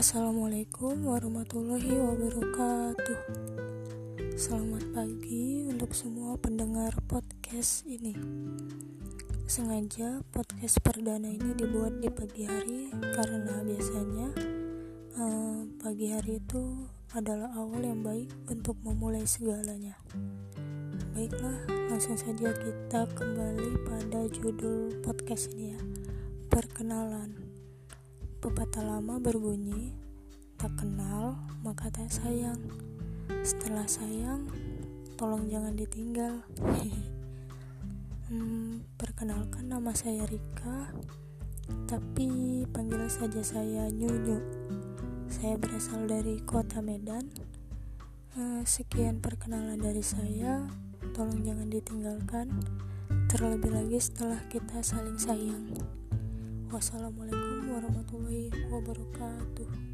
Assalamualaikum warahmatullahi wabarakatuh. Selamat pagi untuk semua pendengar podcast ini. Sengaja podcast perdana ini dibuat di pagi hari karena biasanya eh, pagi hari itu adalah awal yang baik untuk memulai segalanya. Baiklah, langsung saja kita kembali pada judul podcast ini ya. Perkenalan. Pepatah lama berbunyi, tak kenal maka tak sayang. Setelah sayang, tolong jangan ditinggal. hmm, perkenalkan nama saya Rika, tapi panggil saja saya Nyunyu. Saya berasal dari kota Medan. Eh, sekian perkenalan dari saya. Tolong jangan ditinggalkan. Terlebih lagi setelah kita saling sayang. Wassalamualaikum warahmatullahi wabarakatuh.